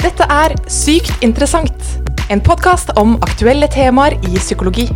Dette er Sykt interessant, en podkast om aktuelle temaer i psykologi.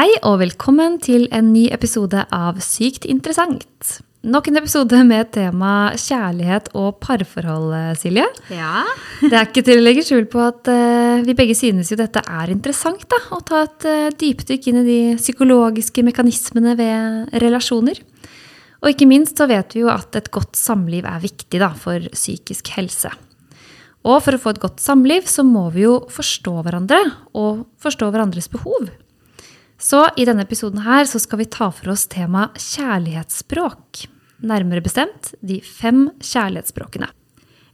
Hei og velkommen til en ny episode av Sykt interessant. Nok en episode med tema kjærlighet og parforhold, Silje. Ja. Det er ikke til å legge skjul på at uh, vi begge synes jo dette er interessant. da, Å ta et uh, dypdykk inn i de psykologiske mekanismene ved relasjoner. Og ikke minst så vet vi jo at et godt samliv er viktig da, for psykisk helse. Og for å få et godt samliv så må vi jo forstå hverandre og forstå hverandres behov. Så i denne episoden her så skal vi ta for oss temaet kjærlighetsspråk. Nærmere bestemt de fem kjærlighetsspråkene.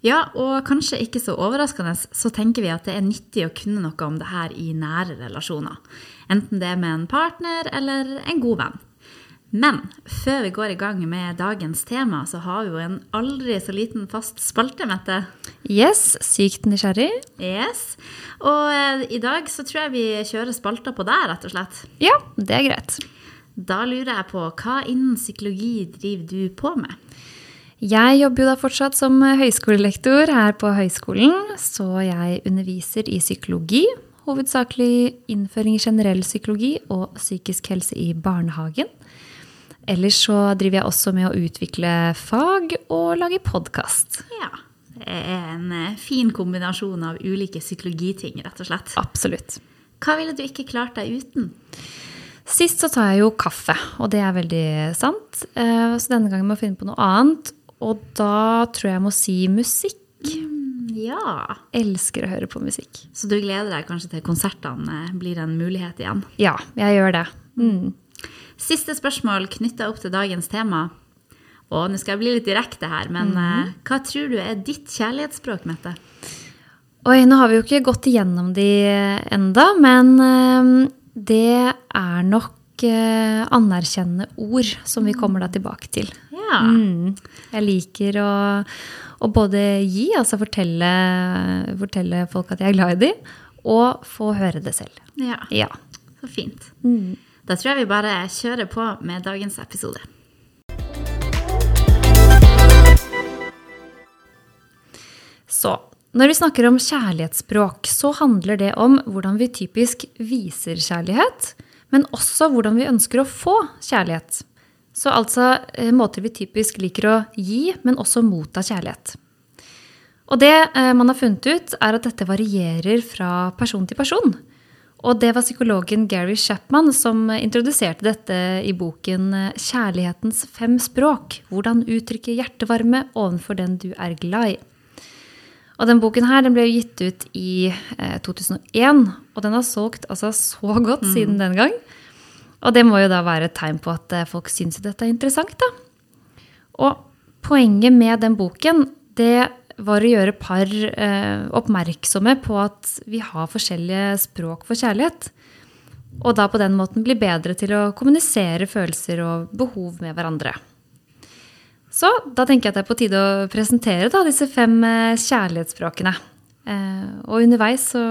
ja, og kanskje ikke så overraskende så tenker vi at det er nyttig å kunne noe om det her i nære relasjoner. Enten det er med en partner eller en god venn. Men før vi går i gang med dagens tema, så har vi jo en aldri så liten fast spalte, Mette. Yes, sykt nysgjerrig. Yes. Og eh, i dag så tror jeg vi kjører spalta på deg, rett og slett. Ja, det er greit. Da lurer jeg på, hva innen psykologi driver du på med? Jeg jobber jo da fortsatt som høyskolelektor her på høyskolen, så jeg underviser i psykologi. Hovedsakelig innføring i generell psykologi og psykisk helse i barnehagen. Ellers så driver jeg også med å utvikle fag og lage podkast. Ja, det er en eh, fin kombinasjon av ulike psykologiting, rett og slett. Absolutt. Hva ville du ikke klart deg uten? Sist så tar jeg jo kaffe, og det er veldig sant. Eh, Så denne gangen må jeg finne på noe annet, og da tror jeg jeg må si musikk. Ja. Elsker å høre på musikk. Så du gleder deg kanskje til konsertene blir en mulighet igjen? Ja, jeg gjør det. Mm. Siste spørsmål knytta opp til dagens tema. Og nå skal jeg bli litt direkte her, men eh, hva tror du er ditt kjærlighetsspråk, Mette? Oi, nå har vi jo ikke gått igjennom de enda, men eh, det er nok eh, anerkjennende ord som vi kommer da tilbake til. Ja. Mm. Jeg liker å, å både gi, altså fortelle, fortelle folk at jeg er glad i dem, og få høre det selv. ja. Ja. Så fint. Da tror jeg vi bare kjører på med dagens episode. Så når vi snakker om kjærlighetsspråk, så handler det om hvordan vi typisk viser kjærlighet, men også hvordan vi ønsker å få kjærlighet. Så altså eh, måter vi typisk liker å gi, men også motta kjærlighet. Og det eh, man har funnet ut, er at dette varierer fra person til person. Og det var psykologen Gary Chapman som introduserte dette i boken eh, 'Kjærlighetens fem språk'. Hvordan uttrykke hjertevarme overfor den du er glad i. Og den boken her den ble gitt ut i eh, 2001, og den har solgt altså så godt siden den gang. Og det må jo da være et tegn på at eh, folk syns dette er interessant, da. Og poenget med den boken, det var å gjøre par eh, oppmerksomme på at vi har forskjellige språk for kjærlighet. Og da på den måten bli bedre til å kommunisere følelser og behov med hverandre. Så da tenker jeg at det er på tide å presentere da, disse fem eh, kjærlighetsspråkene. Eh, og underveis så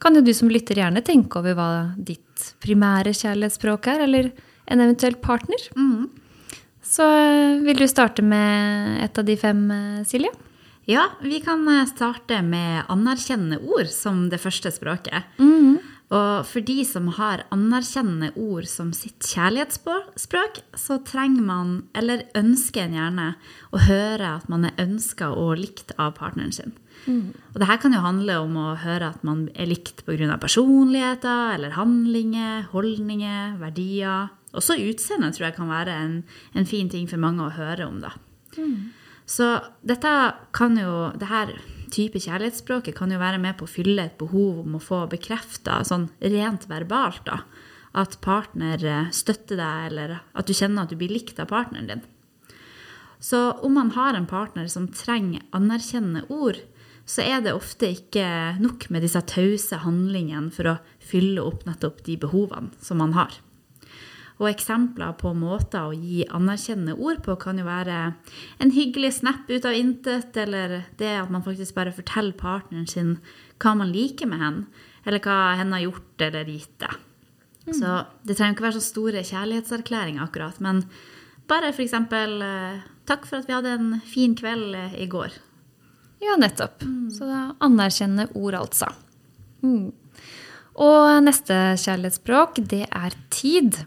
kan jo du som lytter gjerne tenke over hva ditt primære kjærlighetsspråk er, eller en eventuell partner. Så eh, vil du starte med et av de fem, eh, Silje? Ja, vi kan eh, starte med anerkjennende ord som det første språket. Og for de som har anerkjennende ord som sitt kjærlighetsspråk, så trenger man, eller ønsker en gjerne, å høre at man er ønska og likt av partneren sin. Og det her kan jo handle om å høre at man er likt pga. personligheter eller handlinger, holdninger, verdier. Også utseende tror jeg kan være en, en fin ting for mange å høre om, da. Så dette kan jo, det her type kjærlighetsspråket kan jo være med på å fylle et behov om å få bekrefta sånn rent verbalt da, at partner eh, støtter deg, eller at du kjenner at du blir likt av partneren din. Så om man har en partner som trenger anerkjennende ord, så er det ofte ikke nok med disse tause handlingene for å fylle opp nettopp de behovene som man har. Og eksempler på måter å gi anerkjennende ord på kan jo være en hyggelig snap ut av intet, eller det at man faktisk bare forteller partneren sin hva man liker med henne, eller hva hen har gjort eller gitt deg. Så det trenger ikke være så store kjærlighetserklæringer akkurat, men bare f.eks.: eh, 'Takk for at vi hadde en fin kveld eh, i går'. Ja, nettopp. Så anerkjennende ord, altså. Mm. Og neste kjærlighetsspråk, det er tid.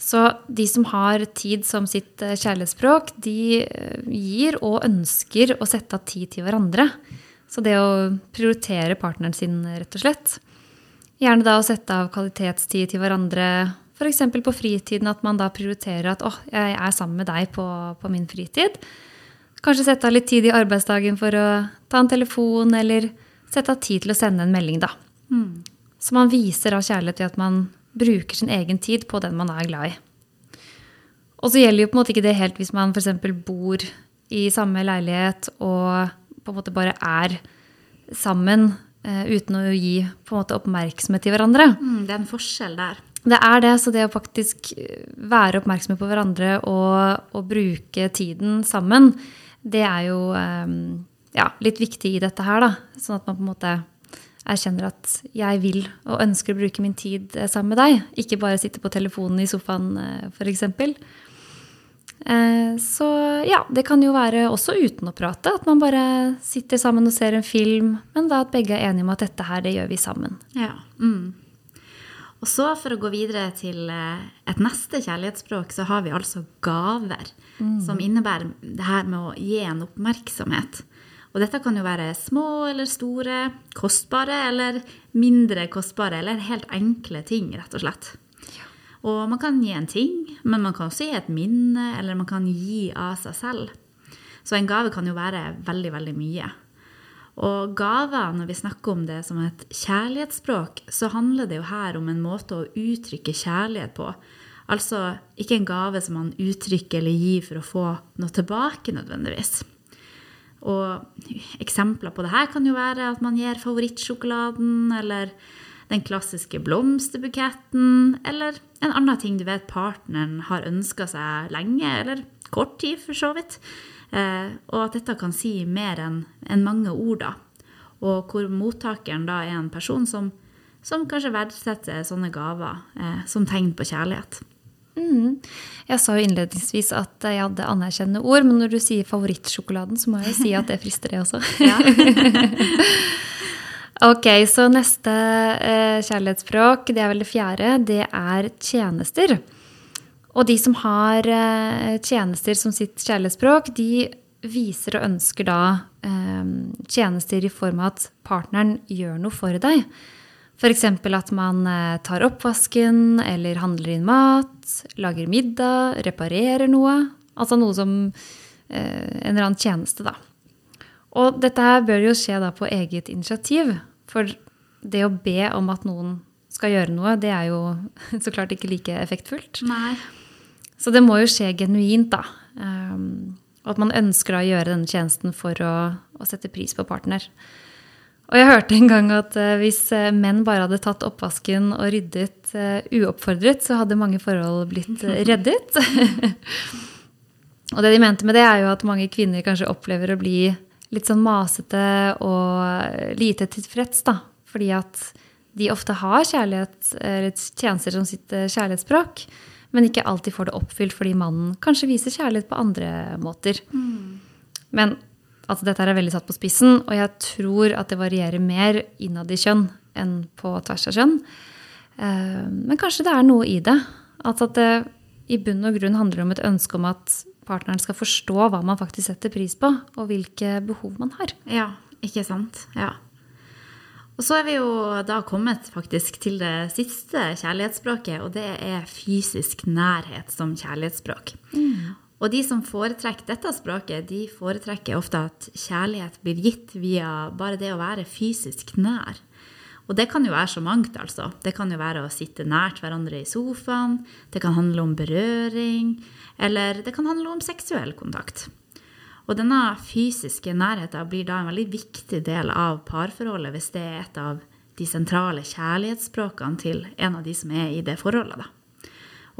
Så de som har tid som sitt eh, kjærlighetsspråk, de eh, gir og ønsker å sette av tid til hverandre. Så det å prioritere partneren sin, rett og slett. Gjerne da å sette av kvalitetstid til hverandre. F.eks. på fritiden, at man da prioriterer at 'å, jeg er sammen med deg på, på min fritid'. Kanskje sette av litt tid i arbeidsdagen for å ta en telefon, eller sette av tid til å sende en melding, da. Så man viser av kjærlighet ved at man bruker sin egen tid på den man er glad i. Og så gjelder jo på en måte ikke det helt hvis man f.eks. bor i samme leilighet og på en måte bare er sammen eh, uten å gi måte oppmerksomhet til hverandre. Mm, det er en forskjell der. Det er det, så det å faktisk eh, være oppmerksomme på hverandre og, og bruke tiden sammen, det er jo eh, ja, litt viktig i dette her, da. Sånn at man på en måte erkjenner at jeg vil og ønsker å bruke min tid eh, sammen med deg. Ikke bare sitte på telefonen i sofaen, eh, f.eks. Eh, Så ja, det kan jo være også uten å prate. At man bare sitter sammen og ser en film, men da at begge er enige om at dette her, det gjør vi sammen. Ja. Mm. Og så for å gå videre til et neste kjærlighetsspråk, så har vi altså gaver. Som innebærer det her med å gi en oppmerksomhet. Og dette kan jo være små eller store, kostbare eller mindre kostbare, eller helt enkle ting, rett og slett. Og man kan gi en ting, men man kan også gi et minne, eller man kan gi av seg selv. Så en gave kan jo være veldig, veldig mye. Og gaver, når vi snakker om det som et kjærlighetsspråk, så handler det jo her om en måte å uttrykke kjærlighet på. Altså ikke en gave som man uttrykker eller gir for å få noe tilbake nødvendigvis. Og eksempler på det her kan jo være at man gir favorittsjokoladen, eller den klassiske blomsterbuketten, eller en annen ting du vet partneren har ønska seg lenge, eller kort tid for så vidt. Eh, og at dette kan si mer enn mange ord, da. Og hvor mottakeren da er en person som, som kanskje verdsetter sånne gaver eh, som tegn på kjærlighet. Mm. Jeg sa jo innledningsvis at jeg hadde anerkjennende ord, men når du sier favorittsjokoladen, så må jeg jo si at det frister, det også. ok, så neste eh, kjærlighetsspråk, det er vel det fjerde, det er tjenester. Og de som har eh, tjenester som sitt kjærlighetsspråk, de viser og ønsker da eh, tjenester i form av at partneren gjør noe for deg. F.eks. at man eh, tar oppvasken eller handler inn mat, lager middag, reparerer noe. Altså noe som eh, en eller annen tjeneste, da. Og dette her bør jo skje da på eget initiativ. For det å be om at noen skal gjøre noe, det er jo så klart ikke like effektfullt. Nei. Så det må jo skje genuint, da. Um, og at man ønsker da å gjøre denne tjenesten for å, å sette pris på partner. Og jeg hørte en gang at eh, hvis eh, menn bare hadde tatt oppvasken og ryddet eh, uoppfordret, så hadde mange forhold blitt reddet. og det de mente med det, er jo at mange kvinner kanskje opplever å bli litt sånn masete og lite tilfreds, da. Fordi at de ofte har kjærlighet, eller tjenester som sitt kjærlighetsspråk, men ikke alltid får det oppfylt fordi mannen kanskje viser kjærlighet på andre måter. Men altså, dette er veldig satt på spissen, og jeg tror at det varierer mer innad i kjønn enn på tvers av kjønn. Eh, Men kanskje det er noe i det. Altså at det i bunn og grunn handler om et ønske om at partneren skal forstå hva man faktisk setter pris på, og hvilke behov man har. Ja, ikke sant? Ja. Og så er vi jo da kommet faktisk til det siste kjærlighetsspråket, og det er fysisk nærhet som kjærlighetsspråk. Og de som foretrekker dette språket, de foretrekker ofte at kjærlighet blir gitt via bare det å være fysisk nær. Og det kan jo være så mangt, altså. Det kan jo være å sitte nært hverandre i sofaen, det kan handle om berøring, eller det kan handle om seksuell kontakt. Og denne fysiske nærheten blir da en veldig viktig del av parforholdet hvis det er et av de sentrale kjærlighetsspråkene til en av de som er i det forholdet. Da.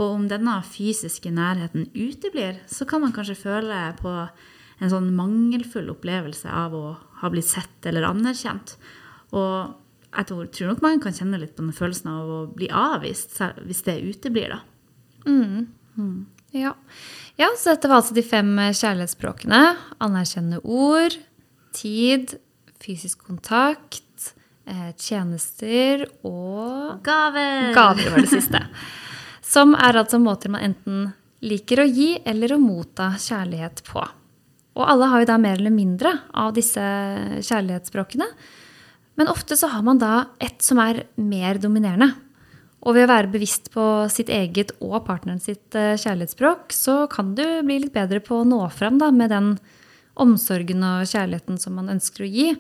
Og om denne fysiske nærheten uteblir, så kan man kanskje føle på en sånn mangelfull opplevelse av å ha blitt sett eller anerkjent. Og jeg tror, tror nok man kan kjenne litt på den følelsen av å bli avvist, hvis det uteblir, da. Ja. ja, så dette var altså de fem kjærlighetsspråkene. Anerkjennende ord, tid, fysisk kontakt, eh, tjenester og Gaver! gaver var det siste. Som er altså måter man enten liker å gi eller å motta kjærlighet på. Og alle har jo da mer eller mindre av disse kjærlighetsspråkene. Men ofte så har man da ett som er mer dominerende. Og ved å være bevisst på sitt eget og partneren sitt eh, kjærlighetsspråk, så kan du bli litt bedre på å nå fram da, med den omsorgen og kjærligheten som man ønsker å gi.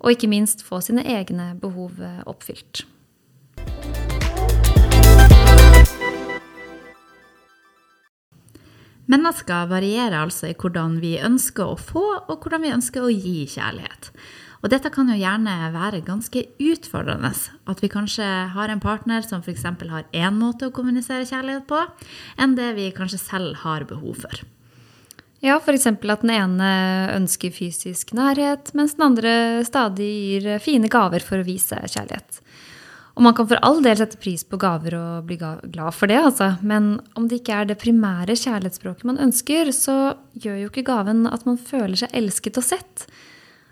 Og ikke minst få sine egne behov eh, oppfylt. Mennesker varierer altså i hvordan vi ønsker å få, og hvordan vi ønsker å gi kjærlighet. Og dette kan jo gjerne være ganske utfordrende. At vi kanskje har en partner som f.eks. har én måte å kommunisere kjærlighet på, enn det vi kanskje selv har behov for. Ja, f.eks. at den ene ønsker fysisk nærhet, mens den andre stadig gir fine gaver for å vise kjærlighet. Og man kan for all del sette pris på gaver og bli glad for det, altså. Men om det ikke er det primære kjærlighetsspråket man ønsker, så gjør jo ikke gaven at man føler seg elsket og sett.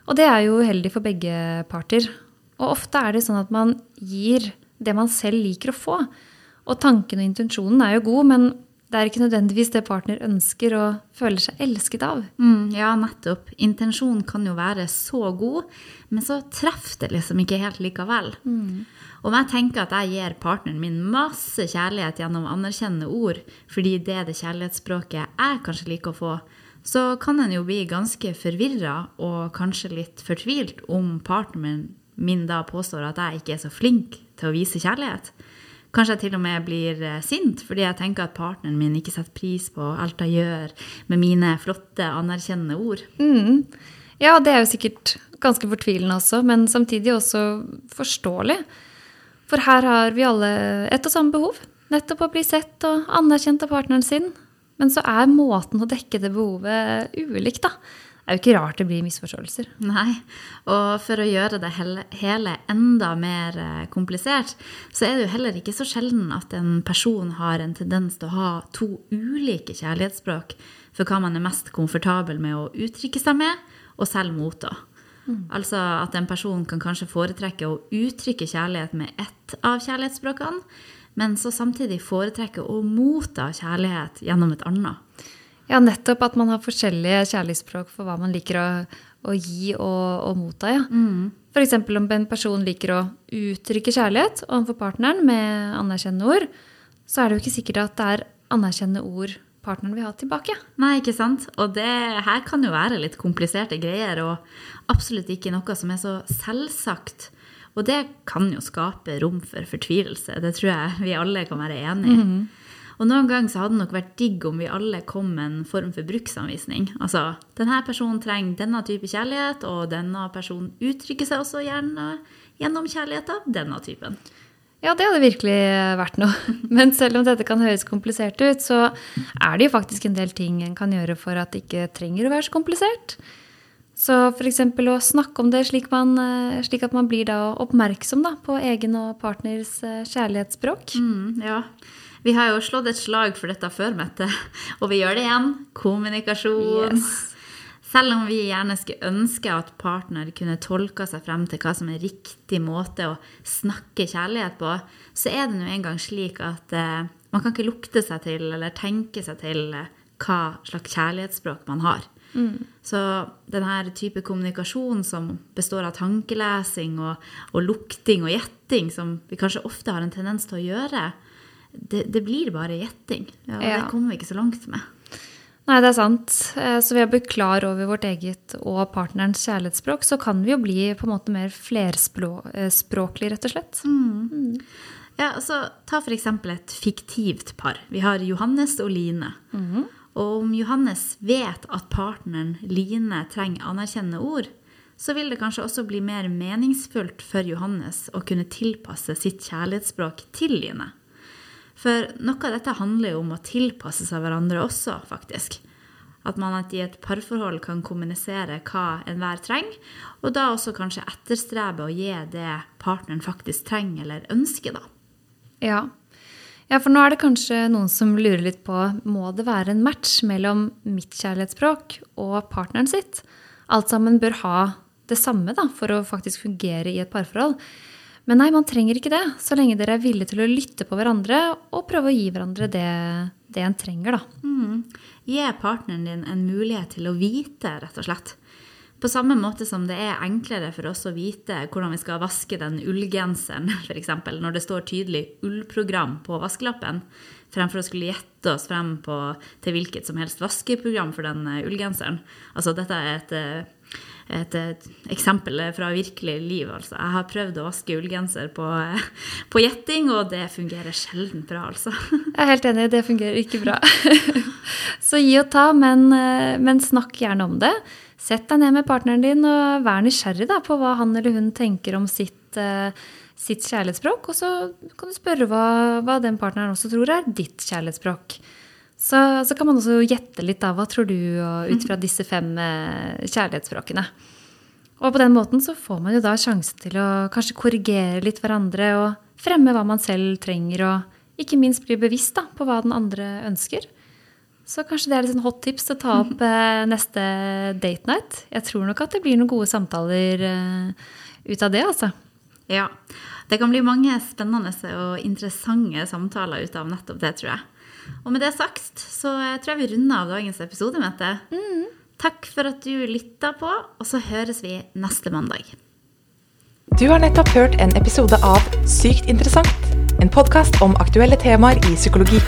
Og det er jo uheldig for begge parter. Og ofte er det sånn at man gir det man selv liker å få. Og tanken og intensjonen er jo god, men det er ikke nødvendigvis det partner ønsker og føler seg elsket av. Mm, ja, nettopp. Intensjonen kan jo være så god, men så treffer det liksom ikke helt likevel. Om jeg tenker at jeg gir partneren min masse kjærlighet gjennom anerkjennende ord, fordi det er det kjærlighetsspråket jeg kanskje liker å få, så kan en jo bli ganske forvirra og kanskje litt fortvilt om partneren min da påstår at jeg ikke er så flink til å vise kjærlighet. Kanskje jeg til og med blir eh, sint fordi jeg tenker at partneren min ikke setter pris på alt jeg gjør med mine flotte, anerkjennende ord. Mm. Ja, det er jo sikkert ganske fortvilende også, men samtidig også forståelig. For her har vi alle ett og samme behov. Nettopp å bli sett og anerkjent av partneren sin. Men så er måten å dekke det behovet ulikt, da. Det er jo ikke rart det blir misforståelser. Nei, og for å gjøre det hele, enda mer eh, komplisert, så er det jo heller ikke så sjelden at en person har en tendens til å ha to ulike kjærlighetsspråk for hva man er mest komfortabel med å uttrykke seg med, og selv motta. Altså at en person kan kanskje foretrekke å uttrykke kjærlighet med ett av kjærlighetsspråkene, men så samtidig foretrekke å motta kjærlighet gjennom et annet. Ja, nettopp at man har forskjellige kjærlighetsspråk for hva man liker å, å gi og, og motta. Ja. For eksempel om en person liker å uttrykke kjærlighet overfor partneren med anerkjennende ord, så er det jo ikke sikkert at det er anerkjennende ord partneren vil ha tilbake. Nei, ikke sant? Og det her kan jo være litt kompliserte greier, og absolutt ikke noe som er så selvsagt. Og det kan jo skape rom for fortvilelse. Det tror jeg vi alle kan være enig i. Og noen ganger så hadde det nok vært digg om vi alle kom med en form for bruksanvisning. Altså, denne personen trenger denne type kjærlighet, og denne personen uttrykker seg også gjerne gjennom kjærlighet av denne typen. Ja, det hadde virkelig vært noe. Men selv om dette kan høres komplisert ut, så er det jo faktisk en del ting en kan gjøre for at det ikke trenger å være så komplisert. Så f.eks. å snakke om det slik, man, slik at man blir da oppmerksom da, på egen og partners eh, kjærlighetsspråk. Mm, ja. Vi har jo slått et slag for dette før, Mette, og vi gjør det igjen. Kommunikasjon. Yes. Selv om vi gjerne skulle ønske at partner kunne tolka seg frem til hva som er riktig måte å snakke kjærlighet på, så er det nå engang slik at eh, man kan ikke lukte seg til eller tenke seg til eh, hva slags kjærlighetsspråk man har. Så denne type kommunikasjon som består av tankelesing og, og lukting og gjetting, som vi kanskje ofte har en tendens til å gjøre, det, det blir bare gjetting. Ja, Ja. Det kommer vi ikke så langt med. Nei, det er sant. Eh, Så ved å bli klar over vårt eget og partnerens kjærlighetsspråk, så kan vi jo bli på en måte mer flerspråklig, rett og slett. Ja, altså, Ta eksempel et fiktivt par. Vi har Johannes og Line. Og om Johannes vet at partneren Line trenger anerkjennende ord, så vil det kanskje også bli mer meningsfullt for Johannes å kunne tilpasse sitt kjærlighetsspråk til Line. For noe av dette handler jo om å tilpasse seg hverandre også, faktisk. At man i et parforhold kan kommunisere hva enhver trenger, og da også kanskje etterstrebe å gi det partneren faktisk trenger eller ønsker, da. Ja. ja, for nå er det kanskje noen som lurer litt på må det være en match mellom mitt kjærlighetsspråk og partneren sitt. Alt sammen bør ha det samme da, for å faktisk fungere i et parforhold. Men nei, man trenger ikke det, så lenge dere er villige til å lytte på hverandre og prøve å gi hverandre det, det en trenger, da. Mm. Gi partneren din en mulighet til å vite, rett og slett. På samme måte som det er enklere for oss å vite hvordan vi skal vaske den ullgenseren, f.eks. når det står tydelig ullprogram på vaskelappen, fremfor å skulle gjette oss frem på, til hvilket som helst vaskeprogram for den eh, ullgenseren. Altså, dette er et eh, et, et, eksempel fra virkelig liv. Altså. Jeg har prøvd å vaske ullgenser på, på gjetting, og det fungerer sjelden bra, altså. Jeg er helt enig, det fungerer ikke bra. Så gi og ta, men, men, snakk gjerne om det. Sett deg ned med partneren din og vær nysgjerrig da, på hva han eller hun tenker om sitt, sitt kjærlighetsspråk. Og så kan du spørre hva, hva den partneren også tror er ditt kjærlighetsspråk. Så, så, kan man også gjette litt av hva tror du ut fra disse fem eh, kjærlighetsspråkene. Og på den måten så får man jo da sjansen til å kanskje korrigere litt hverandre og fremme hva man selv trenger, og ikke minst bli bevisst da, på hva den andre ønsker. Så kanskje det er et hot tips å ta opp eh, neste date night. Jeg tror nok at det blir noen gode samtaler eh, ut av det, altså. Ja. Det kan bli mange spennende og interessante samtaler ut av nettopp det, tror jeg. Og med det sagt så tror jeg vi runder av dagens episode, Mette. Mm. Takk for at du lytta på, og så høres vi neste mandag. Du har nettopp hørt en episode av Sykt interessant, en podkast om aktuelle temaer i psykologi.